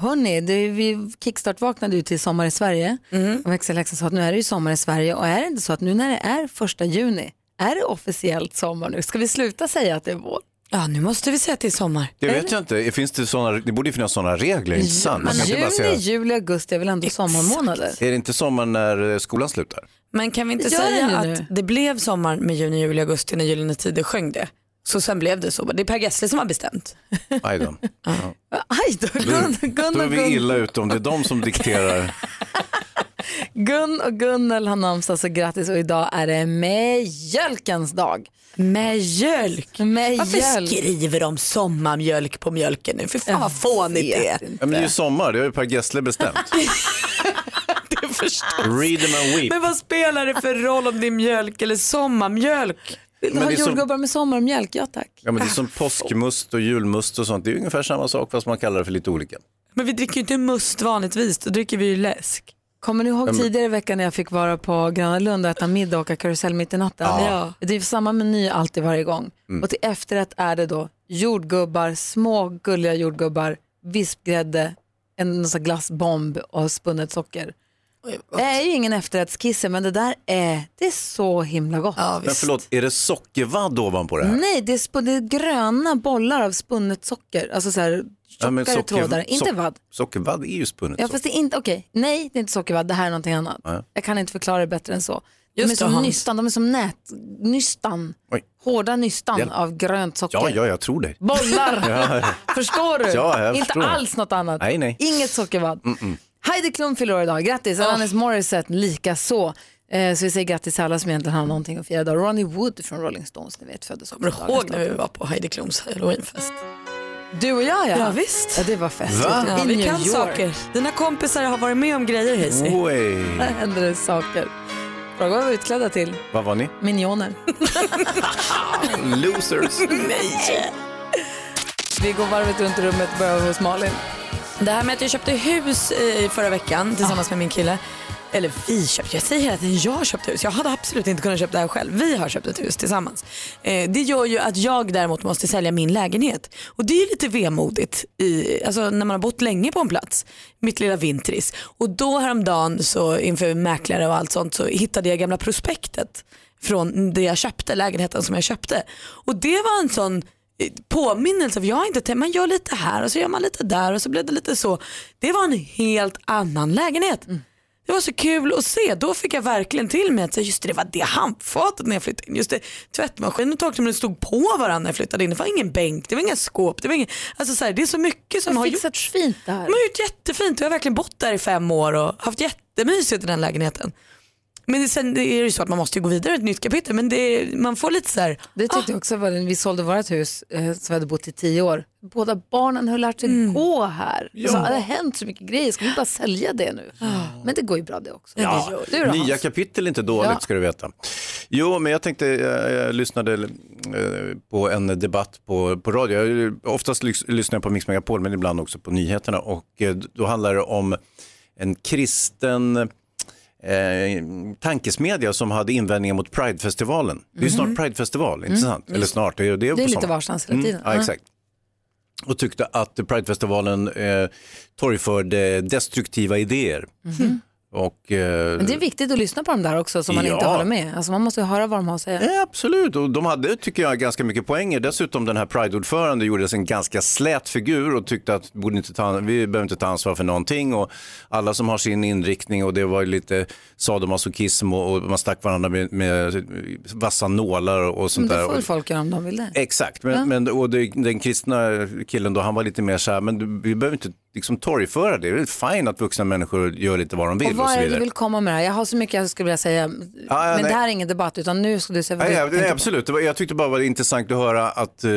Hörni, vi kickstart-vaknade ju till Sommar i Sverige. Mm. Och växelläxan sa att nu är det ju sommar i Sverige och är det inte så att nu när det är första juni, är det officiellt sommar nu? Ska vi sluta säga att det är vår? Ja, nu måste vi säga att det är sommar. Det vet jag inte. Finns det, såna, det borde ju finnas sådana regler, inte sant? Bara Juni, säga, juli, augusti är väl ändå sommarmånader? är det inte sommar när eh, skolan slutar? Men kan vi inte Gör säga att det blev sommar med juni, juli, augusti när Gyllene Tider sjöng det? Så sen blev det så. Det är Per Gessle som har bestämt. Aj då. Aj då, Gun, Gun, Då är och vi illa ute om det är de som dikterar. Gun och Gunnel har namnsdag så grattis och idag är det mjölkens dag. Med mjölk. Med Varför mjölk. skriver de sommarmjölk på mjölken nu? För fan vad fånigt det är. Ja, men det är ju sommar, det har ju Per Gessle bestämt. Det förstår. Read them and weep. Men vad spelar det för roll om det är mjölk eller sommarmjölk? Vill du Men ha är som- jordgubbar med sommarmjölk? Ja tack. Ja, men det är som påskmust och julmust och sånt. Det är ungefär samma sak fast man kallar det för lite olika. Men vi dricker ju inte must vanligtvis, då dricker vi ju läsk. Kommer ni ihåg tidigare i veckan när jag fick vara på Gröna Lund och äta middag och åka karusell mitt i natten? Ja. Det är samma meny alltid varje gång. Och till efterrätt är det då jordgubbar, små gulliga jordgubbar, vispgrädde, en sån glassbomb och spunnet socker. Det är ju ingen efterrättskisse men det där är, det är så himla gott. Ja, Men förlåt, är det sockervadd ovanpå det här? Nej, det är, sp- det är gröna bollar av spunnet socker, alltså så här Ja, tjockare socker- trådar, inte sock- vadd. Sockervadd är ju spunnet Ja socker. fast det är inte, okej, nej det är inte sockervadd, det här är någonting annat. Ja. Jag kan inte förklara det bättre än så. De Just är som det, Hans. nystan, de är som nätnystan. Oj. Hårda nystan Hjälp. av grönt socker. Ja, ja, jag tror dig. Bollar! Ja, ja. Förstår du? Ja, jag inte förstår. alls något annat. Nej, nej. Inget sockervadd. Heidi Klum fyller år idag, grattis. Alanis Morissette lika så. Eh, så vi säger grattis till alla som egentligen har någonting att fira idag. Ronnie Wood från Rolling Stones, ni vet föddes Kommer du ihåg när vi var på Heidi Klums halloweenfest? Du och jag ja. Ja, visst. Ja, det var fest. Va? Ja, vi kan saker. Dina kompisar har varit med om grejer Hayes. Oj. Där händer det saker. Fråga vad vi var utklädda till. Vad var ni? Minioner. Losers. Vi går varvet runt i rummet och börjar hos Malin. Det här med att jag köpte hus eh, i förra veckan tillsammans med min kille. Eller vi köpte, jag säger hela tiden jag köpte hus. Jag hade absolut inte kunnat köpa det här själv. Vi har köpt ett hus tillsammans. Eh, det gör ju att jag däremot måste sälja min lägenhet. Och det är ju lite vemodigt i, alltså, när man har bott länge på en plats. Mitt lilla vintris. Och då häromdagen så inför mäklare och allt sånt så hittade jag gamla prospektet från det jag köpte, lägenheten som jag köpte. Och det var en sån påminnelse, för jag har inte tänkt, man gör lite här och så gör man lite där och så blev det lite så. Det var en helt annan lägenhet. Det var så kul att se. Då fick jag verkligen till mig att just det, det var det handfatet när jag flyttade in. Just det, tvättmaskinen och torktumlaren stod på varandra när jag flyttade in. Det var ingen bänk, det var inga skåp. Det, var ingen, alltså så här, det är så mycket som har har gjorts. fixat fint det här. De har gjort jättefint jag har verkligen bott där i fem år och haft jättemysigt i den lägenheten. Men sen är det ju så att man måste ju gå vidare ett nytt kapitel men det, man får lite så här, Det tyckte jag också var vi sålde vårt hus eh, som vi hade bott i tio år. Båda barnen har lärt sig Mm. gå här. Så, det har hänt så mycket grejer, ska vi bara sälja det nu? Men det går ju bra det också. Ja, Du då, nya Hans? kapitel är inte dåligt Ja. ska du veta. Jo, men jag tänkte, jag, jag lyssnade eh, på en debatt på, på radio. Jag, oftast lys, lyssnar jag på Mix Megapol, men ibland också på nyheterna. Och eh, då handlar det om en kristen eh, tankesmedja som hade invändningar mot Pridefestivalen. Det är ju snart Pridefestival, inte sant? Eller snart, det är, det är, Mhm. Det är lite varstans hela tiden. Ja, exakt. Och tyckte att Pridefestivalen eh, torgförde destruktiva idéer. Och, eh. Men det är viktigt att lyssna på dem där också så man inte Ja. håller med. Alltså man måste ju höra vad de har att säga. Ja, absolut, och de hade tycker jag ganska mycket poänger. Dessutom den här Pride-ordförande gjorde en ganska slät figur och tyckte att borde inte ta, vi behöver inte ta ansvar för någonting. Och alla som har sin inriktning och det var lite sadomasochism och, och man stack varandra med, med vassa nålar och Men sånt det där. får väl folk göra om de vill det. Exakt, men, men och det, den kristna killen då, han var lite mer så här, men vi behöver inte liksom torgföra det. Det är fint att vuxna människor gör lite vad de vill Och och, vad så är det vidare. du vill komma med det här? Jag har så mycket jag skulle vilja säga, ja, men nej. det här är ingen debatt utan nu ska du säga vad Ja, du nej, absolut, var, jag tyckte bara det var intressant att höra att, eh,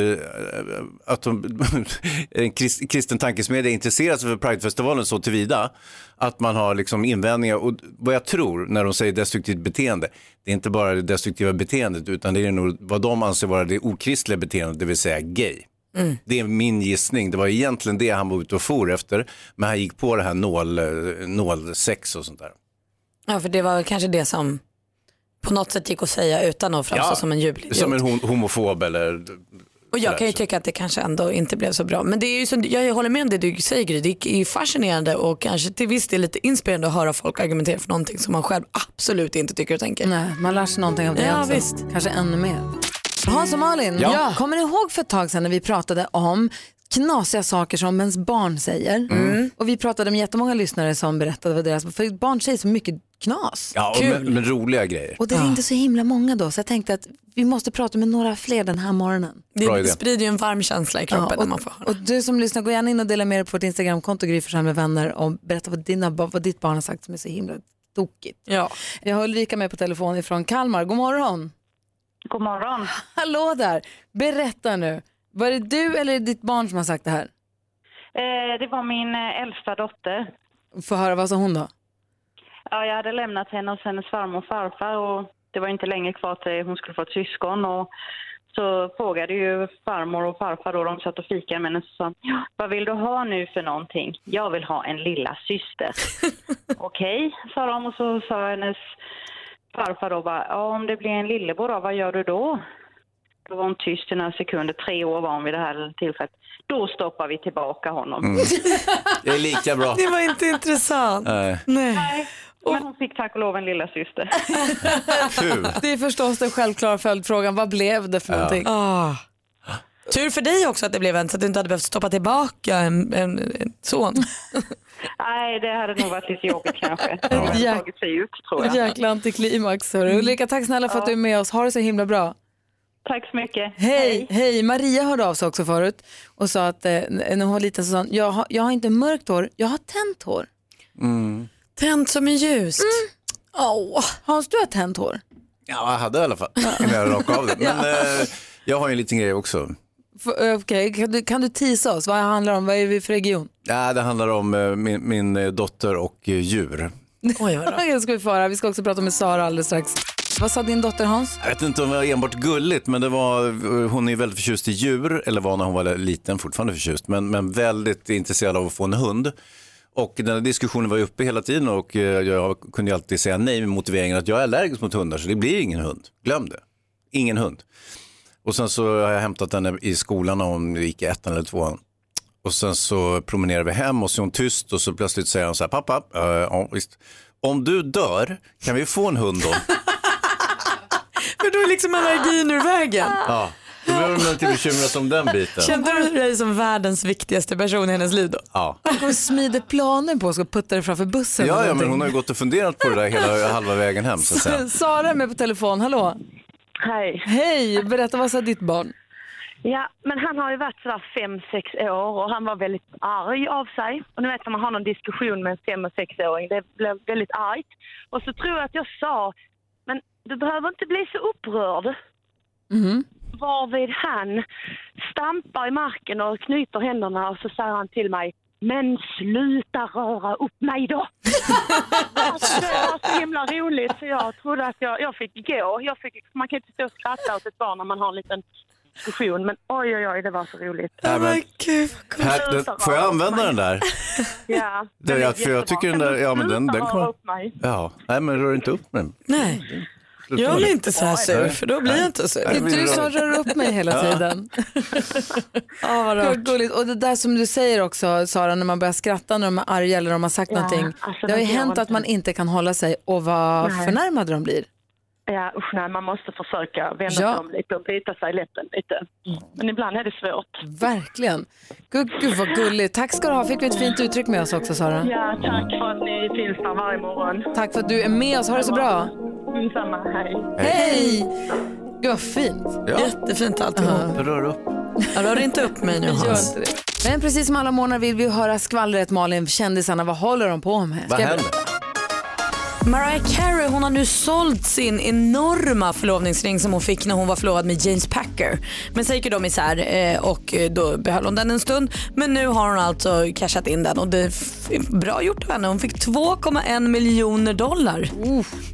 att de, en krist, kristen tankesmedja intresserar sig för Pridefestivalen så tillvida att man har liksom invändningar och vad jag tror när de säger destruktivt beteende, det är inte bara det destruktiva beteendet utan det är nog vad de anser vara det okristliga beteendet, det vill säga gay. Mm. Det är min gissning, det var egentligen det han var ute och for efter, men han gick på det här nål, nålsex och sånt där. Ja, för det var kanske det som på något sätt gick att säga utan att framstå som en jubelidiot. Som en hom- homofob eller Och jag kan ju tycka att det kanske ändå inte blev så bra. Men det är ju så, jag håller med om det du säger Gry. Det är ju fascinerande och kanske till viss del lite inspirerande att höra folk argumentera för någonting som man själv absolut inte tycker och tänker. Nej, man lär sig någonting av det Ja, också. visst. Kanske ännu mer. Hans och Malin, Ja. kommer ni ihåg för ett tag sedan när vi pratade om knasiga saker som ens barn säger? Mm. Och vi pratade med jättemånga lyssnare som berättade vad deras, för barn säger så mycket knas. Ja, och med, med roliga grejer. Och det ringde så himla många då så jag tänkte att vi måste prata med några fler den här morgonen. Bra Det idé. sprider ju en varm känsla i kroppen när man får höra. och du som lyssnar, gå gärna in och dela med dig på vårt Instagramkonto Gry med vänner och berätta vad, dina, vad ditt barn har sagt som är så himla tokigt. Ja. Vi har Ulrika med på telefon ifrån Kalmar. God morgon. God morgon. Hallå där. Berätta nu. Var det du eller ditt barn som har sagt det här? Eh, det var min eh, äldsta dotter. Få höra, vad sa hon då? Ja, jag hade lämnat henne hos hennes farmor och farfar och det var inte länge kvar till hon skulle få ett syskon. Och så frågade ju farmor och farfar då, de satt och fikade med henne och sa vad vill du ha nu för någonting? Jag vill ha en lilla syster. Okej, sa de och så sa hennes farfar då bara, ja om det blir en lillebror då, vad gör du då? Då var hon tyst i några sekunder, tre år var hon vid det här tillfället. Då stoppar vi tillbaka honom. Det är lika bra. Det var inte intressant. Nej. Nej. Men hon fick tack och lov en lilla syster. Kul. Det är förstås den självklara följdfrågan. Vad blev det för någonting? Ah. Tur för dig också att det blev en så att du inte hade behövt stoppa tillbaka en, en, en son. Nej, det hade nog varit lite jobbigt kanske. Det hade Ja. tagit sig ut tror jag. Jäkla antiklimax. hörru. Ulrika, tack snälla för att du är med oss. Ha det så himla bra. Tack så mycket. Hej, hej. Maria hörde av sig också förut och sa att eh, när hon var liten så sa hon, jag har, jag har inte mörkt hår, jag har tänt hår. Tänt som en ljust. Oh. Hans, du har tänt hår. Ja, jag hade i alla fall. Innan jag rakade av det. Men eh, jag har ju en liten grej också. Eh, Okej, kan, du, kan du tisa oss? Vad handlar det om? Vad är vi för region? Ja, det handlar om eh, min, min eh, dotter och eh, djur. Oj, vad. Det ska vi få höra. Vi ska också prata med Sara alldeles strax. Vad sa din dotter Hans? Jag vet inte om det var enbart gulligt, men det var, hon är väldigt förtjust i djur, eller var när hon var liten, fortfarande förtjust, men, men väldigt intresserad av att få en hund. Och den här diskussionen var ju uppe hela tiden och jag kunde alltid säga nej med motiveringen att jag är allergisk mot hundar så det blir ingen hund. Glöm det. Ingen hund. Och sen så har jag hämtat henne i skolan när hon gick i ettan eller tvåan. Och sen så promenerar vi hem och så är hon tyst och så plötsligt säger hon så här, pappa, ja visst, om du dör, kan vi få en hund då? För då är liksom allergin ur vägen. Ja, då behöver man inte bekymra sig om den biten. Kände du dig som världens viktigaste person i hennes liv då? Ja. Hon går och smider planer på att putta dig framför bussen. Ja, ja, men hon har ju gått och funderat på det där hela halva vägen hem så att säga. Sara är med på telefon, hallå. Hej. Hej, berätta vad sa ditt barn? Ja, men han har ju varit sådär fem, sex år och han var väldigt arg av sig. Och ni vet när man har någon diskussion med en fem och sexåring, det blev väldigt argt. Och så tror jag att jag sa, men du behöver inte bli så upprörd. Mhm. Varvid han stampar i marken och knyter händerna och så säger han till mig men sluta röra upp mig då! Alltså, det var så himla roligt så jag trodde att jag, jag fick gå. Jag fick, man kan inte stå och skratta åt ett barn när man har en liten diskussion men oj oj oj det var så roligt. Nej, men, Gud, här, den, får jag använda den där? Ja, den är för jag tycker den där- ja, men den- den kommer- upp mig. Ja, nej men rör inte upp mig. Nej, jag blir inte så här sur för då blir jag inte sur. Det är du som rör upp mig hela tiden. Ja, vad Vad rart. gulligt. Och det där som du säger också Sara, när man börjar skratta när de är arga eller de har sagt Ja, någonting. alltså, det har ju hänt att man inte kan hålla sig och vad Nej. förnärmade de blir. Ja usch nej man måste försöka vända Ja. sig om lite och bita sig i läppen lite. Men ibland är det svårt. Verkligen. Gud, gud vad gulligt. Tack ska du ha. Fick vi ett fint uttryck med oss också Sara. Ja tack för att ni finns där varje morgon. Tack för att du är med oss. Ha det så bra. Detsamma, hej. Hej! Gud vad fint. Ja, Jättefint alltihop. rör upp. Jag rör inte upp mig nu Hans. Men precis som alla månader vill vi höra skvallret Malin, kändisarna, vad håller de på med? Vad Ska jag händer? Mariah Carey hon har nu sålt sin enorma förlovningsring som hon fick när hon var förlovad med James Packer. Men sen gick de isär eh, och då behöll hon den en stund. Men nu har hon alltså cashat in den och det är bra gjort av henne. Hon fick 2,1 miljoner dollar.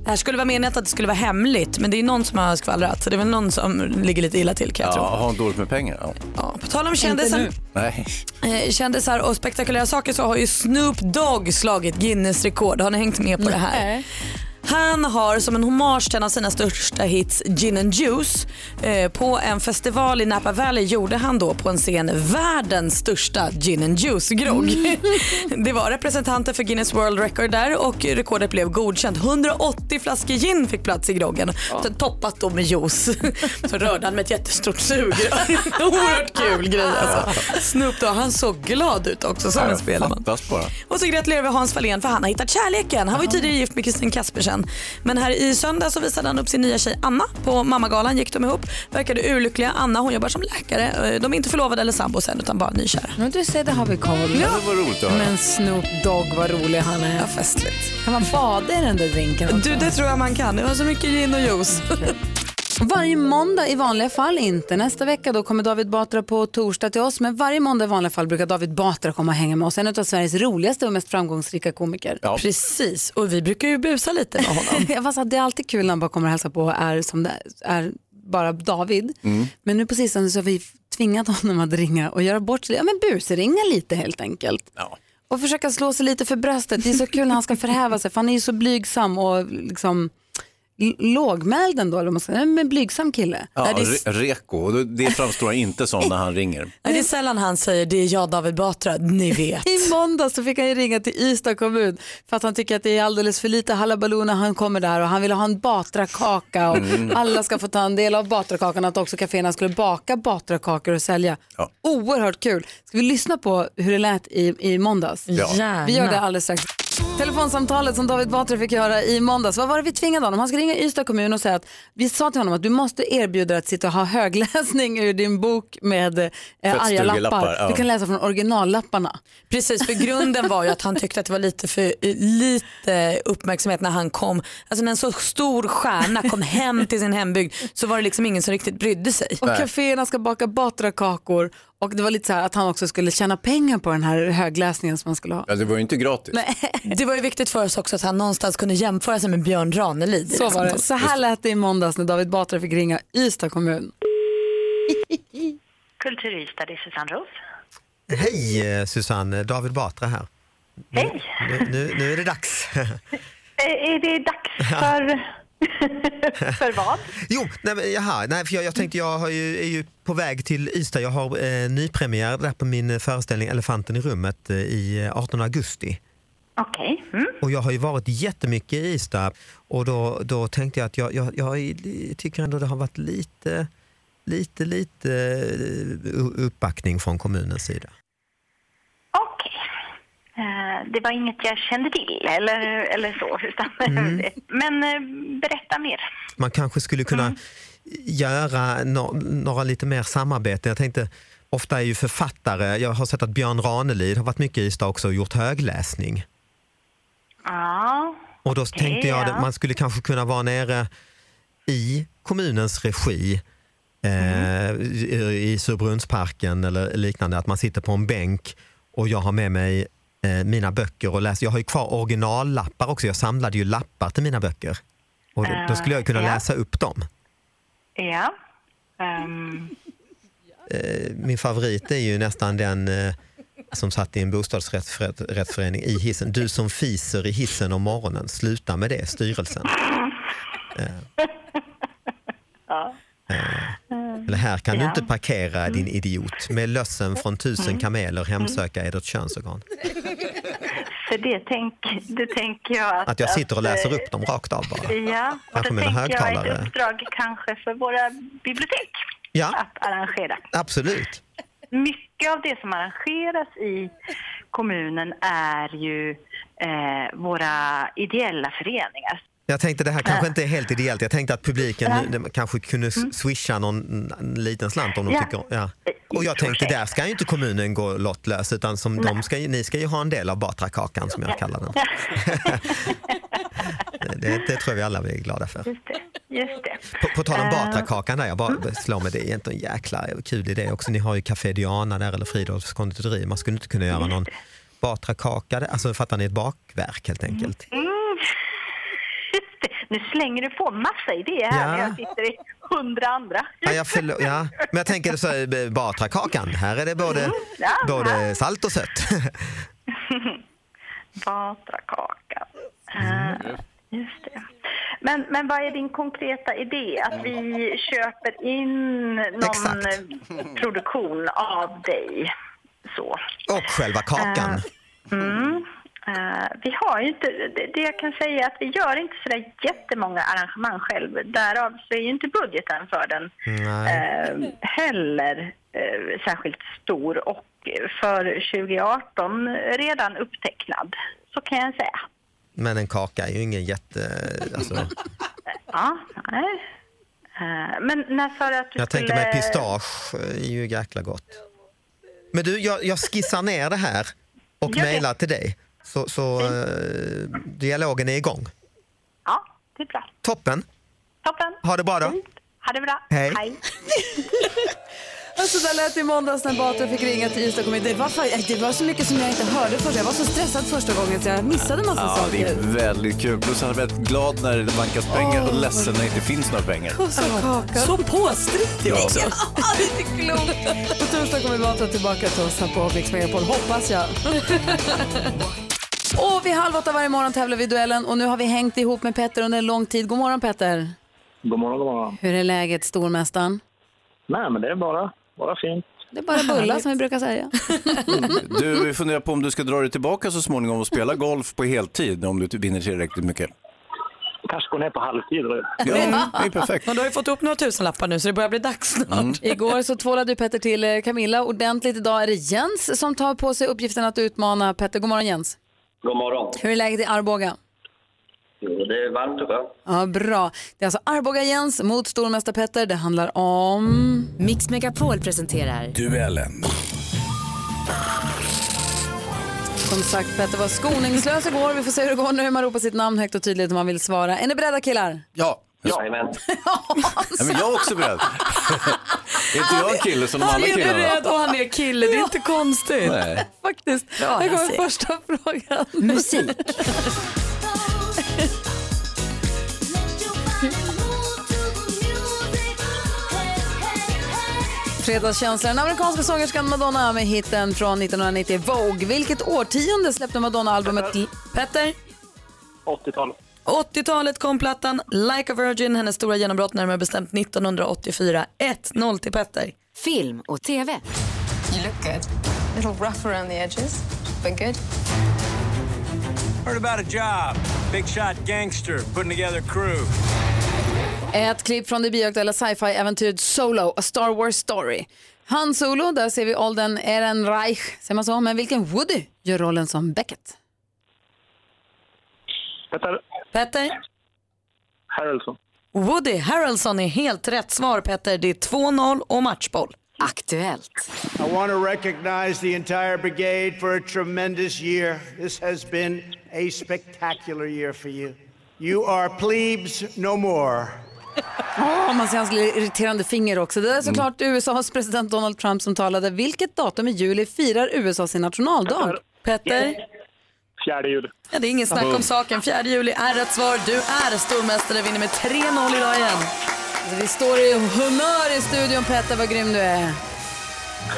Det här skulle vara meningen att det skulle vara hemligt men det är någon som har skvallrat så det är väl någon som ligger lite illa till kan jag Ja, tro. har hon dåligt med pengar? Ja. Ja, på tal om kändisar, Nej. eh, kändisar och spektakulära saker så har ju Snoop Dogg slagit Guinness rekord. Har ni hängt med på det här? Bye. Han har som en hommage till en av sina största hits Gin and Juice eh, på en festival i Napa Valley gjorde han då på en scen världens största Gin and Juice-grogg. Det var representanter för Guinness World Record där och rekordet blev godkänt. 180 flaskor gin fick plats i groggen, toppat då med juice. Så rörde han med ett jättestort sugrör. Oerhört kul grej alltså. Snoop Dogg, han såg glad ut också som en spelman. Och så gratulerar vi Hans Fahlén för han har hittat kärleken. Han var ju tidigare gift med Kristin Kaspersen. Men här i söndag så visade han upp sin nya tjej Anna. På mammagalan gick de ihop. Verkade urlyckliga. Anna hon jobbar som läkare. Eh, De är inte förlovade eller sambos än utan bara nykära. Men du ser, det har vi koll. Ja. Det var roligt att höra. Men Snoop Dogg, vad rolig han är. Ja, festligt. Kan man bada i den där drinken också? Du, det tror jag man kan. Det var så mycket gin och juice. Varje måndag i vanliga fall, inte nästa vecka, då kommer David Batra på torsdag till oss. Men varje måndag i vanliga fall brukar David Batra komma och hänga med oss. En av Sveriges roligaste och mest framgångsrika komiker. Ja. Precis. Och vi brukar ju busa lite med honom. Jag fast att det är alltid kul när han bara kommer och hälsar på och är som det är bara David. Men nu på sistone så har vi tvingat honom att ringa och göra bort sig, ja men busringa lite helt enkelt. Ja. Och försöka slå sig lite för bröstet. Det är så kul när han ska förhäva sig för han är ju så blygsam och liksom lågmäld ändå, eller man säga, men blygsam kille. Ja, Nej, det är- reko, Och det- framstår inte som när han ringer. Nej, Det är sällan han säger det är jag David Batra, ni vet. I måndag så fick han ju ringa till Ystad kommun för att han tycker att det är alldeles för lite halabaloo när han kommer där och han vill ha en Batra-kaka och alla ska få ta en del av Batra-kakan att också kaféerna skulle baka Batra-kakor och sälja. Ja. Oerhört kul. Ska vi lyssna på hur det lät i, i måndags? Ja. Vi gör det alldeles strax. Telefonsamtalet som David Batra fick göra i måndags, vad var det vi tvingade honom? Han ska ringa Ystad kommun och säga att vi sa till honom att du måste erbjuda dig att sitta och ha högläsning ur din bok med eh, arga Fettstugelappar, lappar. ja. Du kan läsa från originallapparna. Precis, för grunden var ju att han tyckte att det var lite för lite uppmärksamhet när han kom. Alltså när en så stor stjärna kom hem till sin hembygd så var det liksom ingen som riktigt brydde sig. Och kaféerna ska baka Batra-kakor och det var lite så här att han också skulle tjäna pengar på den här högläsningen som han skulle ha. Ja, det var ju inte gratis. Det var ju viktigt för oss också att han någonstans kunde jämföra sig med Björn Ranelid. Så var det. Så här lät det i måndags när David Batra fick ringa Ystad kommun. Kultur Ystad, det är Susanne Roos. Hej eh, Susanne, David Batra här. Hej! Nu, nu, nu är det dags. Eh, Är det dags för... för vad? Jo, nej, men, jaha, nej, för jag, jag tänkte jag ju, är ju på väg till Ystad. Jag har eh, nypremiär där på min eh, föreställning Elefanten i rummet eh, i eh, 18 augusti. Okej. Mm. Och jag har ju varit jättemycket i Ystad och då, då tänkte jag att jag, jag, jag tycker ändå det har varit lite, lite, lite eh, uppbackning från kommunens sida. Eh, Det var inget jag kände till eller, eller så. Utan, Men eh, berätta mer. man kanske skulle kunna göra no några lite mer samarbete. Jag tänkte, ofta är ju författare, jag har sett att Björn Ranelid har varit mycket i Ystad också och gjort högläsning. Ja. Och då Okej, tänkte jag att ja. man skulle kanske kunna vara nere i kommunens regi eh, i- i Surbrunnsparken eller liknande, att man sitter på en bänk och jag har med mig eh, mina böcker och läser. Jag har ju kvar originallappar också, jag samlade ju lappar till mina böcker. Och då, då skulle jag kunna Eh, ja. läsa upp dem. Ja. Eh, min favorit är ju nästan den eh, som satt i en bostadsrättsförening i hissen. Du som fiser i hissen om morgonen, sluta med det, styrelsen. Eh, eller här kan du Ja. inte parkera din idiot med lössen från tusen kameler hemsöka edert könsorgan. För det, tänk, det tänker jag att... Att jag sitter och läser eh, upp dem rakt av bara. Ja, och då tänker jag ett uppdrag kanske för våra bibliotek Ja, att arrangera. absolut. Mycket av det som arrangeras i kommunen är ju eh, våra ideella föreningar. Jag tänkte det här kanske inte är helt ideellt. Jag tänkte att publiken Ja. nu- kanske kunde s- swisha någon en liten slant om de Ja. tycker... Ja. Och jag tänkte där ska ju inte kommunen gå lottlös utan som de ska, ni ska ju ha en del av Batrakakan som jag kallar den. det, det tror jag vi alla blir glada för. Just det. Just det. På, på tal om Batrakakan där, jag bara slår mig, det är en jäkla kul idé också. Ni har ju Café Diana där eller Fridolfs konditori. Man skulle inte kunna göra någon Batrakaka, alltså fattar ni ett bakverk helt enkelt. Mm. Det. Nu slänger du på massa idéer här Ja. när jag sitter i hundra andra. Ja, jag förlo- ja. Men jag tänker så här, Batrakakan, här är det både, Ja, både salt och sött. Batrakaka. Uh, just det. Men, men vad är din konkreta idé? Att vi köper in någon Exakt. eh, produktion av dig? Så. Och själva kakan. Mm. Eh, vi har ju inte, det, det jag kan säga är att vi gör inte så där jättemånga arrangemang själv. Därav så är ju inte budgeten för den eh, heller eh, särskilt stor och för 2018 redan upptecknad. Så kan jag säga. Men en kaka är ju ingen jätte... Alltså, Ja, nej. Men när sa du att du jag skulle... tänker mig pistage är ju jäkla gott. Men du, jag, jag skissar ner det här och det. mejlar till dig. Så, så eh, dialogen är igång. Ja, det är bra. Toppen. Toppen. Ha det bra då. Ha det bra. Hej. Alltså där lät det i måndags när Batra fick ringa till Ystad kommun. Det var, fa- det var så mycket som jag inte hörde först. Jag var så stressad första gången så jag missade massa Ja, det saker. är väldigt kul. Plus han är väldigt glad när det vankas pengar och ledsen när det inte finns några pengar. Och så kaka. Så påstridig också. Ja, det är inte klokt. På torsdag kommer Batra tillbaka till oss här på Mix Megapol, hoppas jag. och vid halv åtta varje morgon tävlar vi i duellen och nu har vi hängt ihop med Petter under en lång tid. God morgon Petter. God morgon, god morgon. Hur är läget stormästaren? Nej, men det är bara, bara fint. Det är bara bulla som vi brukar säga. Du vi funderar på om du ska dra dig tillbaka så småningom och spela golf på heltid om du vinner tillräckligt mycket. Kanske gå ner på halvtid. då. Ja, det är perfekt. Men du har ju fått upp några tusenlappar nu så det börjar bli dags snart. Igår så tvålade du Petter till eh, Camilla ordentligt. Idag är det Jens som tar på sig uppgiften att utmana Petter. God morgon Jens. God morgon. Hur är läget i Arboga? Jo, det är varmt och skönt. Ja, bra. Det är alltså Arboga Jens mot stormästare Petter. Det handlar om... Mix Megapol presenterar Duellen. Som sagt, Petter var skoningslös igår. Vi får se hur det går nu. Man ropar sitt namn högt och tydligt om man vill svara. Är ni beredda killar? Ja. Jajamän. Ja, men jag är också beredd. är inte jag en kille som de Han andra är killarna? beredd och han är kille, det är inte konstigt. Nej. Faktiskt. Bra, Här kommer första frågan. musik. Fredagskänslan. Den amerikanska sångerskan Madonna med hitten från 1990 Vogue. Vilket årtionde släppte Madonna-albumet? Petter? 80-talet. 80-talet kom plattan Like a Virgin, hennes stora genombrott närmare bestämt 1984. 1-0 till Petter. Film och TV. You look good. A little rough around the edges, but good. Heard about a job. Big shot gangster putting together crew. Ett klipp från det bioaktuella sci-fi-äventyret Solo, A Star Wars Story. Han Solo, där ser vi åldern Ehrenreich, säger man så, men vilken Woody gör rollen som Beckett? Petter Petter? Harrelson. Woody Harrelson är helt rätt svar Petter. Det är 2-0 och matchboll. Aktuellt. I want to recognize the entire brigade for a tremendous year. This has been a spectacular year for you. You are plebes no more. Oh, man ser hans irriterande finger också. Det är såklart USAs president Donald Trump som talade. Vilket datum i juli firar USA sin nationaldag? Petter? Fjärde juli. Ja, det är ingen snack om saken. 4 juli är rätt svar. Du är stormästare, vinner med 3-0 idag igen. Alltså, vi står i humör i studion Petter, vad grym du är.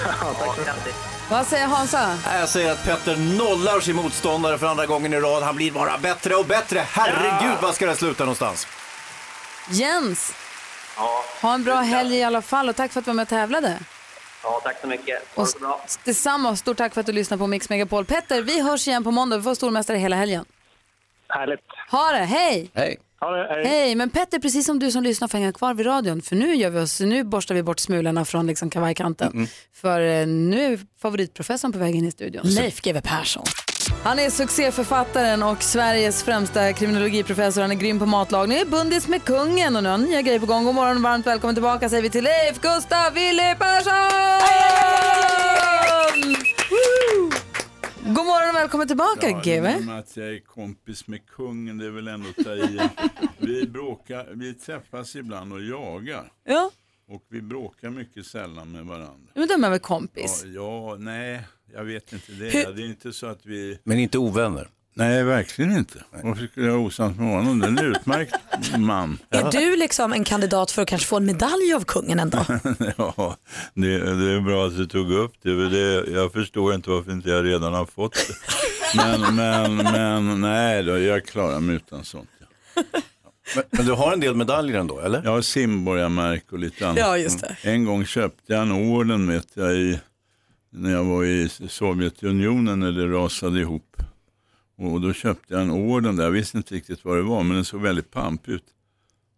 Tack så mycket. Vad säger Hansa? Jag säger att Petter nollar sin motståndare för andra gången i rad. Han blir bara bättre och bättre. Herregud, vad ska det sluta någonstans? Jens, Ja, ha en bra helg i alla fall och tack för att du var med och tävlade. Ja, tack så mycket. Ha Och det så bra. detsamma, stort tack för att du lyssnar på Mix Megapol. Petter, vi hörs igen på måndag. Vi får stormästare hela helgen. Härligt. Ha det, hej! Hej. Hej. Hej, men Petter, precis som du som lyssnar får hänga kvar vid radion. För nu, gör vi oss, nu borstar vi bort smulorna från liksom kavajkanten. För eh, nu är favoritprofessorn på väg in i studion. Leif GW Persson. Han är succéförfattaren och Sveriges främsta kriminologiprofessor. Han är grym på matlagning, är bundis med kungen och nu har han nya grejer på gång. God morgon och varmt välkommen tillbaka säger vi till Leif Gustav Willy Persson! God morgon och välkommen tillbaka Ja, GW. att jag är kompis med kungen, det är väl ändå att ta i. Vi, bråkar, vi träffas ibland och jagar. Ja, Och vi bråkar mycket sällan med varandra. men då är väl kompis? Ja, ja, nej, jag vet inte det. Hur- Det är inte så att vi... Men inte ovänner? Nej, verkligen inte. Varför skulle jag vara osams med honom? Det är en utmärkt man. Är du liksom en kandidat för att kanske få en medalj av kungen en dag? Ja, det, det är bra att du tog upp det. det. Jag förstår inte varför inte jag redan har fått det. Men, men, men nej, då, jag klarar mig utan sånt. Men, men du har en del medaljer ändå, eller? Jag har simborgarmärke och lite annat. Ja, just det. En gång köpte jag en orden vet jag, i, när jag var i Sovjetunionen när det rasade ihop. Och då köpte jag en orden där, jag visste inte riktigt vad det var, men den såg väldigt pampig ut.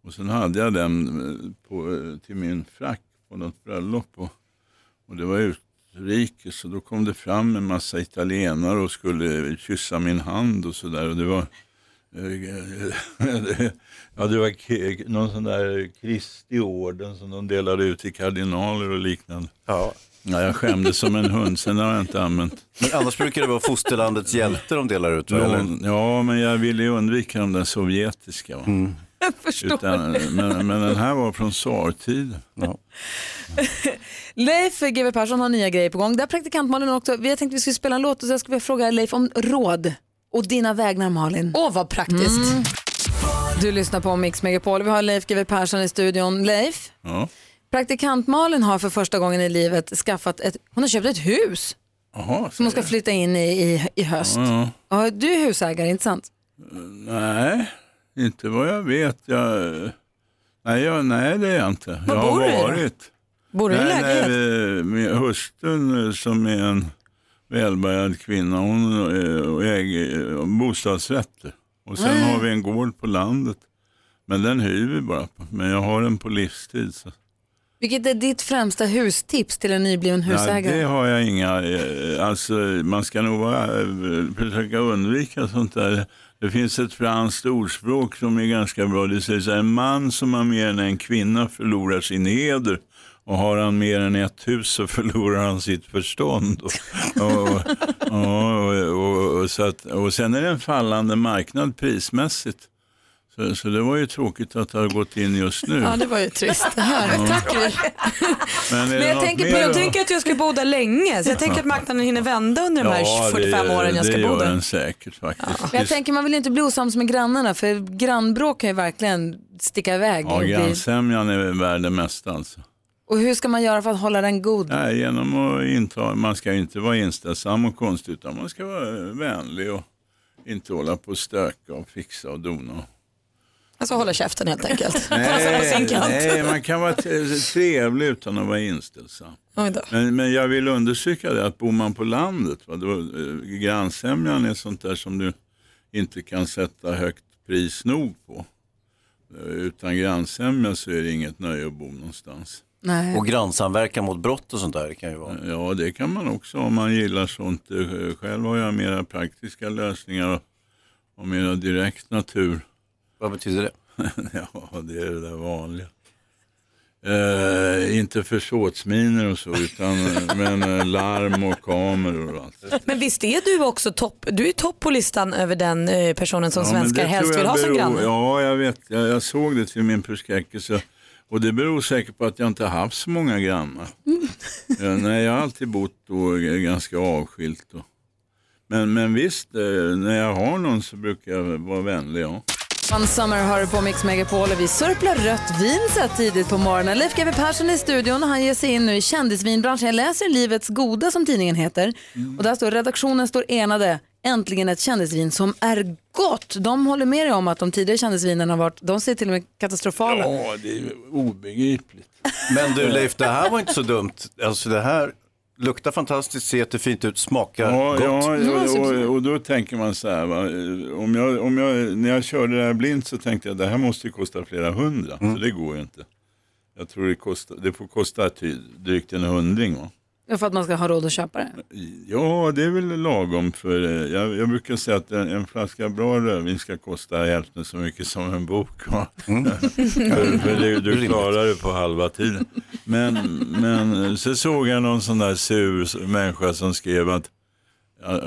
Och sen hade jag den eh, på, eh, till min frack på något bröllop. Och, och det var utrikes och då kom det fram en massa italienare och skulle kyssa min hand och sådär. Och det var, eh, ja, det var någon sån där Kristi orden som de delade ut till kardinaler och liknande. Ja. Ja, jag skämdes som en hund, sen har jag inte använt. Men annars brukar det vara fosterlandets hjälte de delar ut, va, eller? Ja, men jag ville ju undvika de där sovjetiska. Va? Jag förstår Utan, det. men, men den här var från tsartiden. Ja. Leif GW Persson har nya grejer på gång. Där praktikant Malin också. Vi har tänkt att vi skulle spela en låt och så ska vi fråga Leif om råd. Och dina vägnar Malin. Åh, vad praktiskt. Mm. Du lyssnar på Mix Megapol. Vi har Leif GW Persson i studion. Leif, Ja. Praktikant Malin har för första gången i livet skaffat ett, hon har köpt ett hus Jaha, som hon ska flytta in i i, i höst. Ja, Ja, du är husägare, inte sant? Nej, inte vad jag vet. Jag, nej, jag, nej, det är jag inte. Var jag har bor du i då? varit. Bor du i nej, lägenhet? Nej, min hustrun eh, som är en välbärgad kvinna, hon eh, äger eh, bostadsrätter. Och sen Ah. har vi en gård på landet. Men den hyr vi bara. Men jag har den på livstid. Så. Vilket är ditt främsta hustips till en nybliven husägare? det har jag inga, eh, alltså man ska nog vara, eh, försöka undvika sånt där. Det finns ett franskt ordspråk som är ganska bra. Det säger så här, en man som har mer än en kvinna förlorar sin heder. Och har han mer än ett hus så förlorar han sitt förstånd. Och, och, och, och, och, så att, och sen är det en fallande marknad prismässigt. Så, så det var ju tråkigt att det har gått in just nu. Ja, det var ju trist. Det här. Ja. Tack. Men, Men det jag tänker, jag tänker att jag ska bo där länge, så jag tänker att marknaden hinner vända under de här 45 åren jag ska det bo gör där. den säkert faktiskt. Men jag tänker man vill ju inte bli osams med grannarna för grannbråk kan ju verkligen sticka iväg. Ja, grannsämjan är värd det mesta alltså. och hur ska man göra för att hålla den god? Ja, genom att inta, man ska ju inte vara inställsam och konstig utan man ska vara vänlig och inte hålla på och stöka och fixa och dona. Alltså hålla käften helt enkelt. Kant. nej, man kan vara trevlig utan att vara inställsam. Men, men jag vill understryka det att bor man på landet, va, då, eh, grannsämjan är sånt där som du inte kan sätta högt pris nog på. Eh, Utan grannsämja så är det inget nöje att bo någonstans. Nej. Och grannsamverkan mot brott och sånt där kan ju vara. Ja, det kan man också om man gillar sånt. Eh, Själv har jag mera praktiska lösningar och, och mera direkt natur. Vad betyder det? ja, det är det där vanliga. Eh, inte försåtsminer och så, utan eh, men, eh, larm och kameror och allt. Men visst är du också topp, du är topp på listan över den eh, personen som Ja, svenskar helst vill ha som beror- granne. Ja, jag vet. Jag, jag såg det till min förskräckelse. Och det beror säkert på att jag inte har haft så många grannar. ja, nej, jag har alltid bott då ganska avskilt. Och. Men, men visst, eh, när jag har någon så brukar jag vara vänlig. Ja. One Summer hör du på Mix Megapol och vi sörplar rött vin så här tidigt på morgonen. Leif GW Persson är i studion och han ger sig in nu i kändisvinbranschen. Jag läser Livets Goda som tidningen heter och där står redaktionen står enade. Äntligen ett kändisvin som är gott. De håller med dig om att de tidigare kändisvinerna har varit, de ser till och med katastrofala. ja, det är obegripligt. Men du Leif, det här var inte så dumt. Alltså det här luktar fantastiskt, ser jättefint ut, smakar Ja, gott. ja och, och, och då tänker man så här, va? Om jag, om jag, när jag körde det här blint så tänkte jag det här måste ju kosta flera hundra, Mm. så det går ju inte. Jag tror det, kostar, det får kosta ty, drygt en hundring. Va? För att man ska ha råd att köpa det. Ja, det är väl lagom. för eh, Jag, jag brukar säga att en, en flaska bra rödvin ska kosta hälften så mycket som en bok. Va? för, för det, du klarar det på halva tiden. Men, men eh, så såg jag någon sån där sur människa som skrev att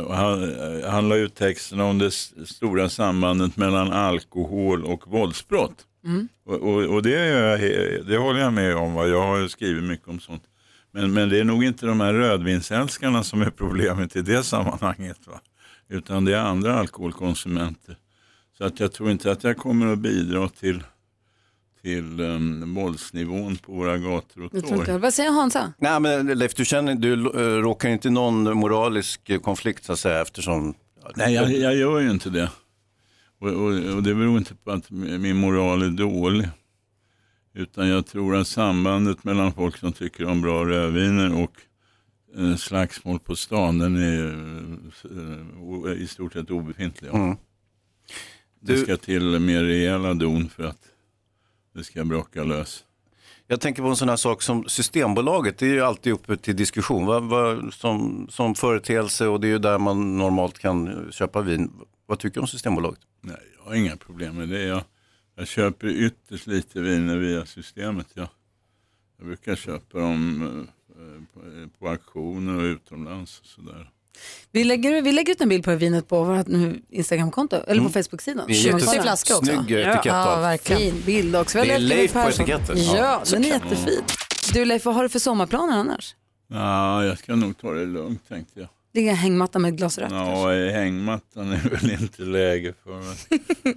han, han la ut texten om det stora sambandet mellan alkohol och våldsbrott. Mm. Och, och, och det, jag, det håller jag med om. Va? Jag har skrivit mycket om sånt. Men, men det är nog inte de här rödvinsälskarna som är problemet i det sammanhanget. Va? Utan det är andra alkoholkonsumenter. Så att jag tror inte att jag kommer att bidra till, till um, våldsnivån på våra gator och torg. vad säger Hansa? Nej, men Leif, du, känner, du äh, råkar inte i någon moralisk eh, konflikt så att säga eftersom... Nej, jag, jag gör ju inte det. Och, och, och det beror inte på att min moral är dålig. Utan jag tror att sambandet mellan folk som tycker om bra rödviner och eh, slagsmål på stan, den är eh, i stort sett obefintlig. Mm. Det Du- ska till mer rejäla don för att det ska braka lös. Jag tänker på en sån här sak som Systembolaget, det är ju alltid uppe till diskussion vad, vad, som, som företeelse och det är ju där man normalt kan köpa vin. Vad tycker du om Systembolaget? Nej, jag har inga problem med det. Jag, jag köper ytterst lite viner via systemet. Jag, jag brukar köpa dem eh, på, på auktioner och utomlands. Och sådär. Vi lägger, vi lägger ut en bild på vinet på vårt Instagramkonto, eller på Facebook-sidan. Det är Så man jättes- kollar. flaska också. snygg etikett Ja, verkligen. Fin bild också. Vi Det är Leif på etiketten. Ja, Ja, den är jättefin. Du Leif, vad har du för sommarplaner annars? Ja, jag ska nog ta det lugnt tänkte jag. Ligga i en hängmatta med ett glas rött? Ja, hängmattan är väl inte läge för.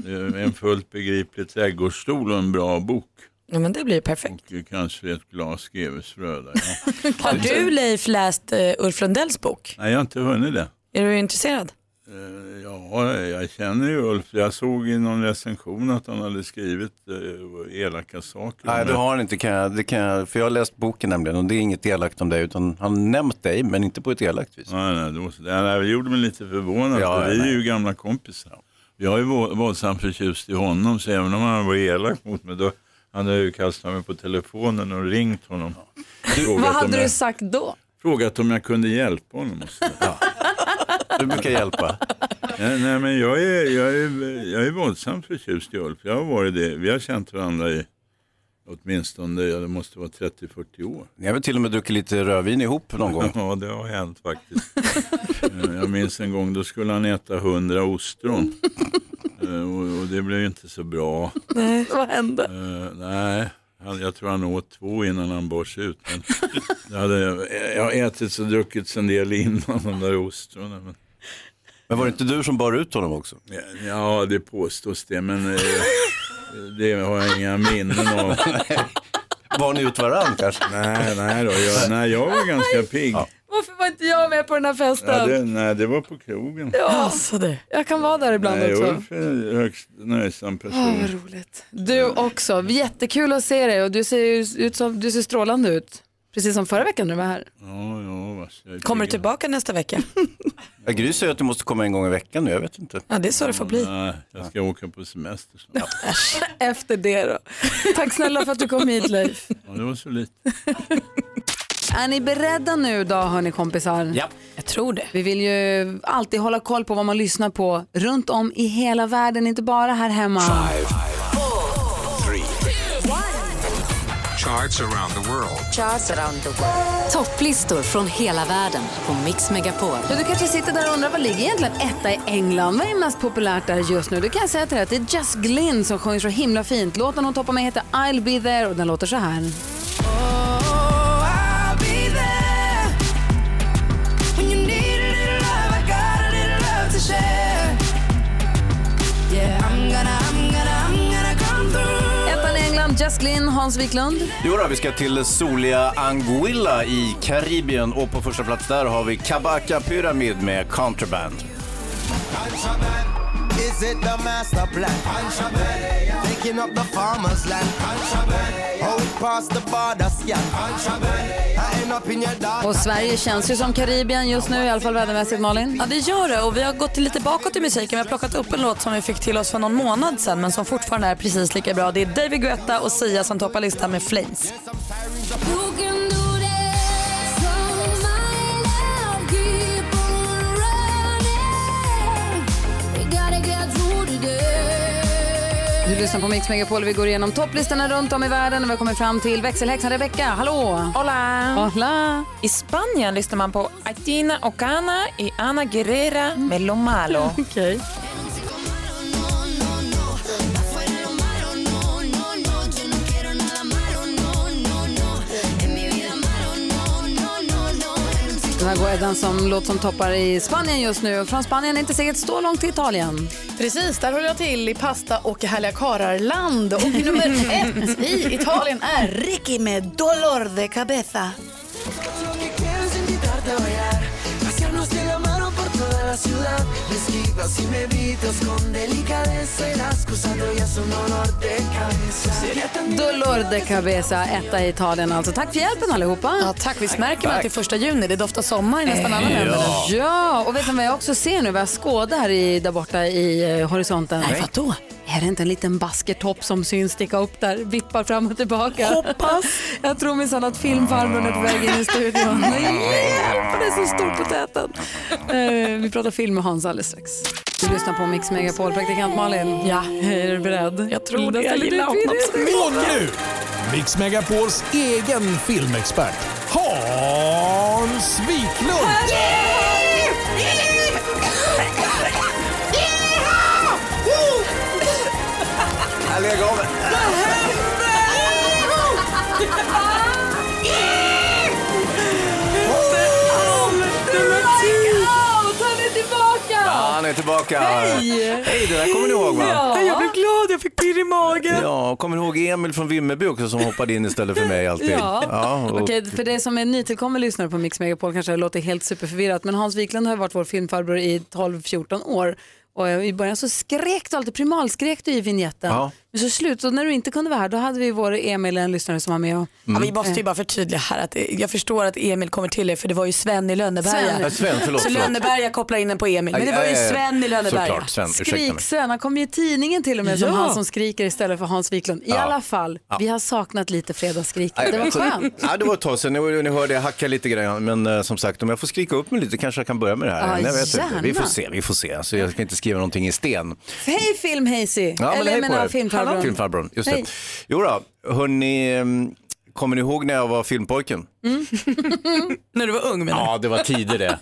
Det är en fullt begriplig trädgårdsstol och en bra bok. Ja, men det blir perfekt. Och kanske ett glas GWs röda. Ja. Har du Leif läst uh, Ulf Lundells bok? Nej, jag har inte hunnit det. Är du intresserad? Eh, Ja, jag känner ju Ulf. Jag såg i någon recension att han hade skrivit eh, elaka saker. Nej, det har han inte, kan jag, det kan jag, för jag har läst boken nämligen och det är inget elakt om dig utan han har nämnt dig men inte på ett elakt vis. Nej, nej, då, det, nej, det gjorde mig lite förvånad. Ja, för vi är ju gamla kompisar. Jag är våldsamt förtjust i honom så även om han var elak mot mig då hade jag ju kastat mig på telefonen och ringt honom. Vad hade jag, du sagt då? Frågat om jag kunde hjälpa honom. Och så. Du brukar hjälpa. nej, nej, men jag är, jag, är, jag är våldsamt förtjust i Ulf. Jag har varit det. Vi har känt varandra i åtminstone, ja, det måste vara 30-40 år. Ni har väl till och med druckit lite rödvin ihop någon gång? Ja, det har hänt faktiskt. Eh, jag minns en gång, då skulle han äta 100 ostron. Eh, och, och det blev inte så bra. Nej, vad hände? Eh, nej, han, jag tror han åt två innan han bars ut. Men hade, jag har ätit och druckit en del innan de där ostronen. Men, Men var det inte du som bar ut honom också? ja, det påstås det, men eh, det har jag inga minnen av. Var ni ut varann kanske? Nej, nej, då, jag, nej, jag var ganska pigg. Ja. Varför var inte jag med på den här festen? det, nej, det var på krogen. Ja, alltså det. Jag kan vara där ibland Nej, också. Ulf är en högst nöjsam person. Åh, vad roligt. Du också. Jättekul att se dig och du ser, ut som, du ser strålande ut. Precis som förra veckan när du var här. Ja, ja, vars, jag är Kommer du tillbaka nästa vecka? Ja, Gry säger att du måste komma en gång i veckan nu, jag vet inte. Ja, det är så det får bli. Nej, jag ska åka på semester snart. Efter det då. Tack snälla för att du kom hit Leif. Ja, det var så lite. Är ni beredda nu då hörni kompisar? Ja. Jag tror det. Vi vill ju alltid hålla koll på vad man lyssnar på runt om i hela världen, inte bara här hemma. Charts around the world. Charts around the world. Topplistor från hela världen på Mix Megapol. Ja, du kanske sitter där och undrar vad ligger egentligen etta i England? Vad är mest populärt där just nu? Då kan säga till dig att det är Just Glynn som sjunger så himla fint. Låten hon toppar med heter I'll be there och den låter så här. Just Glynn, Hans Wiklund. Jo då, vi ska till soliga Anguilla i Karibien och på första plats där har vi Kabaka Pyramid med Contraband. Is it the master plan? Contraband. Taking up the farmer's land. Contraband. Out past the border scan. Contraband. I end up in your dark. Och Sverige känns ju som Karibien just nu, i alla fall vädermässigt Malin. Ja det gör det och vi har gått lite bakåt i musiken. Vi har plockat upp en låt som vi fick till oss för någon månad sedan men som fortfarande är precis lika bra. Det är David Guetta och Sia som toppar listan med Flames. Du lyssnar på Mix Megapol. Vi går igenom topplistorna runt om i världen och vi har kommit fram till växelhäxan Rebecca. Hallå! Hola! Hola! I Spanien lyssnar man på Aitina Ocana i Ana Guerrera med Lo Malo. Den här går som låt som toppar i Spanien just nu. Från Spanien är inte säkert så långt till Italien. Precis, där håller jag till i pasta och härliga kararland. Och nummer ett i Italien är Ricky med Dolor de Cabeza. La ciudad Mezquitos y mebitos con delicadeza Y las cosas de hoy es un olor de cabeza Dolor de Cabeza, etta i Italien alltså. Tack för hjälpen allihopa. Ja, tack. Visst märker man att det är första juni? Det doftar sommar i nästan alla Ja. länder. Ja, och vet ni vad jag också ser nu? Vad jag skådar här i, där borta i eh, horisonten. Nej, vadå? Är det inte en liten baskertopp som syns sticka upp där, vippar fram och tillbaka? Hoppas. Jag tror minsann att filmfarbrorn är på väg in i studion. Nej, Hjälp, det är så stor på täten. Eh, Vi pratar film med Hans alldeles strax. Du lyssnar på Mix Megapol, praktikant Malin. Ja. Är du beredd? Jag tror det. Jag gillar honom. Och nu, Mix Megapols egen filmexpert, Hans Wiklund! Jag lägger av. Han är tillbaka! Ja, han är tillbaka. Hej! Hej, det där kommer ni ihåg va? Ja. Jag blev glad, jag fick pirr i magen. Ja, kommer ni ihåg Emil från Vimmerby också som hoppade in istället för mig alltid? Ja. och, Okej, för det som är nytillkommen lyssnare på Mix Megapol kanske det låter helt superförvirrat, men Hans Wiklund har varit vår filmfarbror i 12-14 år. Och i början så skrek du alltid, primalskrek du i vignetten. Ja. Men så slut, så när du inte kunde vara här, då hade vi vår Emil, en lyssnare som var med och... Ja, vi måste ju bara förtydliga här att eh, jag förstår att Emil kommer till er för det var ju Sven i Lönneberga. Sven. Ja, Sven, förlåt, så. Lönneberga kopplar in en på Emil. Men det var ju. Sven i Lönneberga. Skrik-Sven, han kom ju i tidningen till och med som Ja. han som skriker istället för Hans Wiklund. I Ja. alla fall, Ja. vi har saknat lite fredagsskrik. Det var skönt. Ja, det var ett tag sedan. Ni, ni hörde jag hacka lite grann. Men eh, som sagt, om jag får skrika upp mig lite kanske jag kan börja med det här. Ja, jag vet inte. Vi gärna. får se, vi får se. Alltså, jag ska inte skriva någonting i sten. Hej film Hazy! Ja, men Eller hej jag på menar er. Filmfarbrorn. Filmfarbrorn, just det. Jo då, hörni, ehm, kommer ni ihåg när jag var filmpojken? När du var ung menar Ja, det var tider det.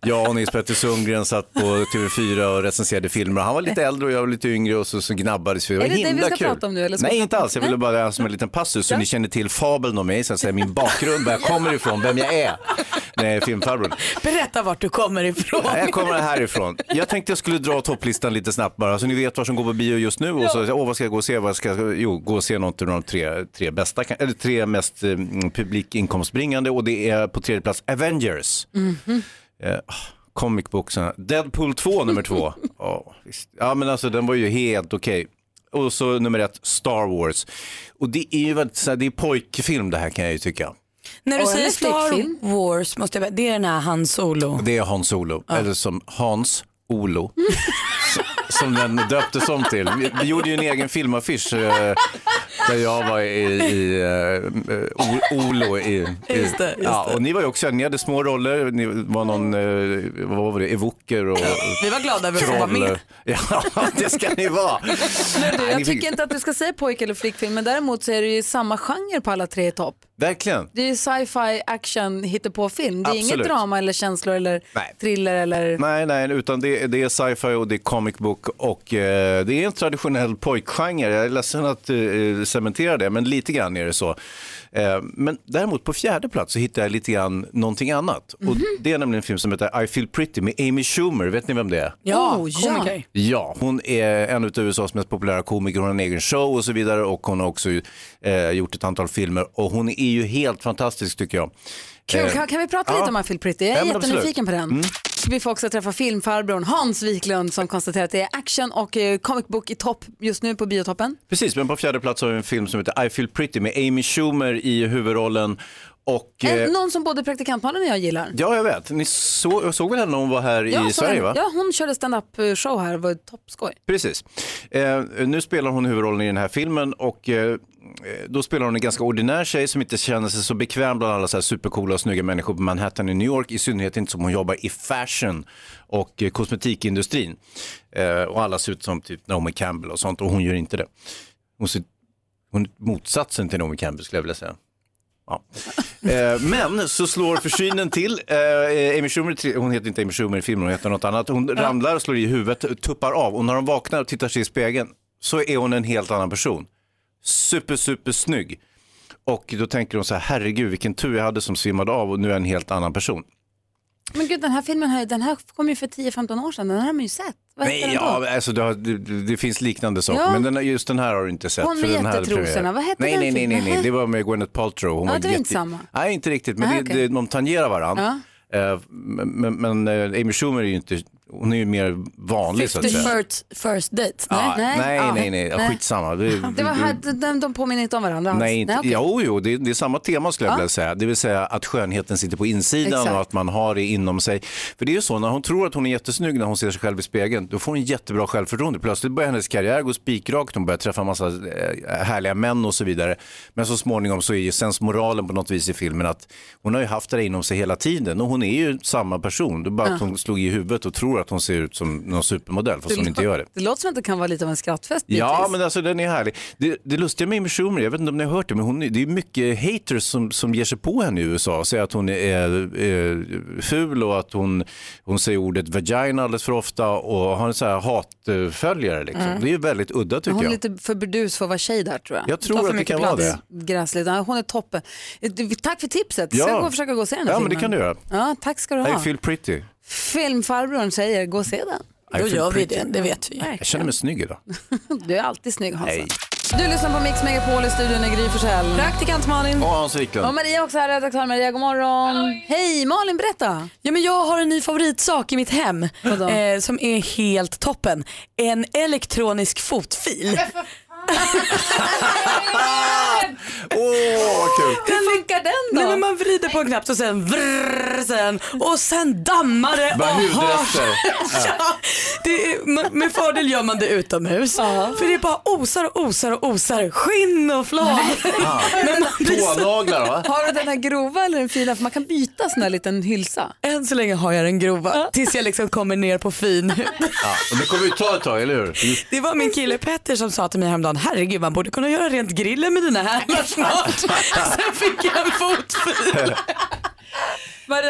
Jag och Nils Petter Sundgren satt på TV4 och recenserade filmer. Han var lite äldre och jag var lite yngre och så, så gnabbades vi. Det var Är det det vi ska kul. prata om nu, eller ska Nej, inte alls. Jag ville bara som en liten passus så Ja. ni känner till fabeln om mig, så att säga, min bakgrund, var jag kommer ifrån, vem jag är när jag är filmfarbror. Berätta vart du kommer ifrån. Ja, Jag kommer härifrån. Jag tänkte jag skulle dra topplistan lite snabbt bara, så ni vet vad som går på bio just nu. Och så, åh, vad ska jag gå och se? Vad ska jag, jo, gå och se något av de tre, tre bästa, eller tre mest eh, publikinkomstbringande och det är på tredje plats Avengers. Mhm. Eh, comic booksen. Deadpool 2 nummer två. Ja, visst. ja men alltså den var ju helt okej. Och så nummer ett, Star Wars. Och det är ju väldigt, så här, det är pojkfilm det här kan jag ju tycka. När du Och säger Star flickfilm. Wars, måste jag, det är den här Han Solo. Det är Hans Olo, eller som Hans Olo. som den döptes om till. Vi, vi gjorde ju en egen filmaffisch eh, där jag var i, i eh, Olo. I, i, Just det, just ja, och ni var ju också, ni hade små roller, ni var någon, eh, vad var det, evoker och Vi var glada över att få vara med. Ja, det ska ni vara. Men du, jag tycker inte att du ska säga pojk eller flickfilm, men däremot så är det ju samma genre på alla tre i topp. Verkligen. Det är ju sci-fi, action, hittepåfilm. Det är inget Absolut. drama eller känslor eller Nej. thriller eller... Nej, nej, utan det, det är sci-fi och det är comic book och eh, det är en traditionell pojkgenre. Jag är ledsen att eh, cementera det, men lite grann är det så. Eh, men däremot på fjärde plats så hittar jag lite grann någonting annat. Och det är nämligen en film som heter I feel pretty med Amy Schumer. Vet ni vem det är? Ja, Oh, ja. komiker. Ja, hon är en av USAs mest populära komiker, hon har en egen show och så vidare och hon har också eh, gjort ett antal filmer och hon är ju helt fantastisk tycker jag. Kul, Eh, kan, kan vi prata ja. lite om I feel pretty? Jag är Ja, jättenyfiken absolut. på den. Vi får också träffa filmfarbrorn Hans Wiklund som konstaterar att det är action och eh, comic book i topp just nu på biotoppen. Precis, men på fjärde plats har vi en film som heter I feel pretty med Amy Schumer i huvudrollen. Och, eh, En, någon som både praktikantmannen och jag gillar. ja, jag vet. Ni så, jag såg väl henne när hon var här Ja, i Sverige, va? Ja, hon körde stand-up eh, show här, var toppskoj. Precis. Eh, nu spelar hon huvudrollen i den här filmen och eh, då spelar hon en ganska ordinär tjej som inte känner sig så bekväm bland alla så här supercoola och snygga människor på Manhattan i New York. I synnerhet inte som hon jobbar i fashion och eh, kosmetikindustrin. Eh, och alla ser ut som typ Naomi Campbell och sånt och hon gör inte det. Hon, ser, hon är motsatsen till Naomi Campbell skulle jag vilja säga. Ja. Eh, men så slår försynen till. Eh, Amy Schumer, hon heter inte Amy Schumer i filmen, hon heter något annat. Hon ramlar och slår i huvudet, tuppar av och när hon vaknar och tittar sig i spegeln så är hon en helt annan person. Super, super snygg. Och då tänker hon så här, herregud vilken tur jag hade som svimmade av och nu är jag en helt annan person. Men gud, den här filmen här, den här kom ju för 10-15 år sedan, den här har man ju sett. Vad Nej, den då? ja, alltså det, har, det, det finns liknande saker, Ja. men den, just den här har du inte sett. Hon med för den här jättetrosorna, vad hette nej, den nej, nej, nej, nej, det var med Gwyneth Paltrow. Hon Ja, var det var inte samma. Nej, inte riktigt, men Nej, det, det, de tangerar varandra. Eh, men men eh, Amy Schumer är ju inte, hon är ju mer vanlig så att 50 säga. first, first dates? Ja, nej, nej, Ja. nej, nej, Nej. skitsamma. Det, Det var här, de, de påminner inte om varandra alls. Nej, inte, okej. jo, jo, det, det är samma tema skulle jag Ja. vilja säga. Det vill säga att skönheten sitter på insidan Exakt. och att man har det inom sig. För det är ju så, när hon tror att hon är jättesnygg när hon ser sig själv i spegeln, då får hon jättebra självförtroende. Plötsligt börjar hennes karriär gå spikrakt, hon börjar träffa en massa eh, härliga män och så vidare. Men så småningom så är ju sensmoralen på något vis i filmen att hon har ju haft det inom sig hela tiden och hon är ju samma person. Det är bara att Ja. hon slog i huvudet och tror att hon ser ut som någon supermodell, fast hon inte gör det. Det låter som att det kan vara lite av en skrattfest Ja, bitvis. men alltså den är härlig. Det, det lustiga med Amy Schumer, jag vet inte om ni har hört det, men hon, det är mycket haters som, som ger sig på henne i USA och säger att hon är, är ful och att hon, hon säger ordet vagina alldeles för ofta och har en så här hatföljare. Liksom. Mm. Det är ju väldigt udda Men tycker hon är jag. lite för burdus för att vara tjej där tror jag. Jag tror att det kan vara plats. Gräsligt. Ja, Hon är toppen. Eh, Tack för tipset. Ska Ja. jag gå och försöka gå och se den här Ja, men filmen? det kan du göra. Ja, tack ska du I ha. feel pretty. Filmfarbrorn säger gå och se den. I Då gör vi det, det vet vi. Jag känner mig snygg idag. Du är alltid snygg Hansa. Du lyssnar på Mix Megapol i studion i Gry Forssell. Praktikant Malin. Och Hans Wiklund. Och Maria också här, redaktör Maria, god morgon. Hej, Malin berätta. Ja, men jag har en ny favoritsak i mitt hem eh, som är helt toppen. En elektronisk fotfil. Åh, vad kul. Hur funkar den då? Nej, men man vrider på en knapp och sen vrrr, sen, och sen dammar det Bara och hörs. Ja, det är, med- fördel gör man det utomhus. För det bara osar och osar och osar skinn och flak. Tånaglar va? Har du den här grova eller den fina? För man kan byta sån här liten hylsa. Än så länge har jag den grova tills jag liksom kommer ner på fin hud. Ja, och det kommer ju ta ett tag, eller hur? Det var min kille Petter som sa till mig häromdagen, herregud man borde kunna göra rent grillen med dina hälar snart. Sen fick jag en fotfil.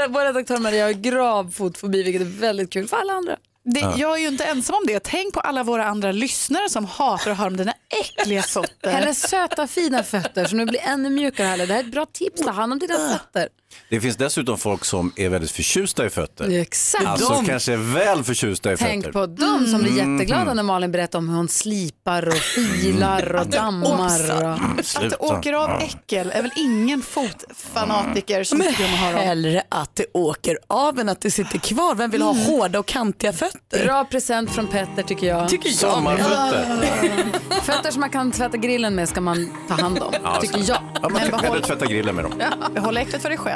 Vår redaktör Maria har grav fotfobi vilket är väldigt kul för alla andra. Det, Jag är ju inte ensam om det. Tänk på alla våra andra lyssnare som hatar att höra om dina äckliga fötter. Hennes söta fina fötter som nu blir ännu mjukare. Här. Det här är ett bra tips, ta hand om dina fötter. Det finns dessutom folk som är väldigt förtjusta i fötter. Exakt. Alltså De. kanske väl förtjusta i Tänk fötter. på dem som blir Mm. jätteglada när Malin berättar om hur hon slipar och filar och dammar. Och... Att det åker av äckel är väl ingen fotfanatiker som tycker om att höra om. Hellre att det åker av än att det sitter kvar. Vem vill ha hårda och kantiga fötter? Bra present från Petter tycker jag. Tycker jag. Sommarfötter. Fötter som man kan tvätta grillen med ska man ta hand om, Ja, tycker jag. Ja, man kan hellre tvätta grillen med dem. Behåll äcklet för dig själv.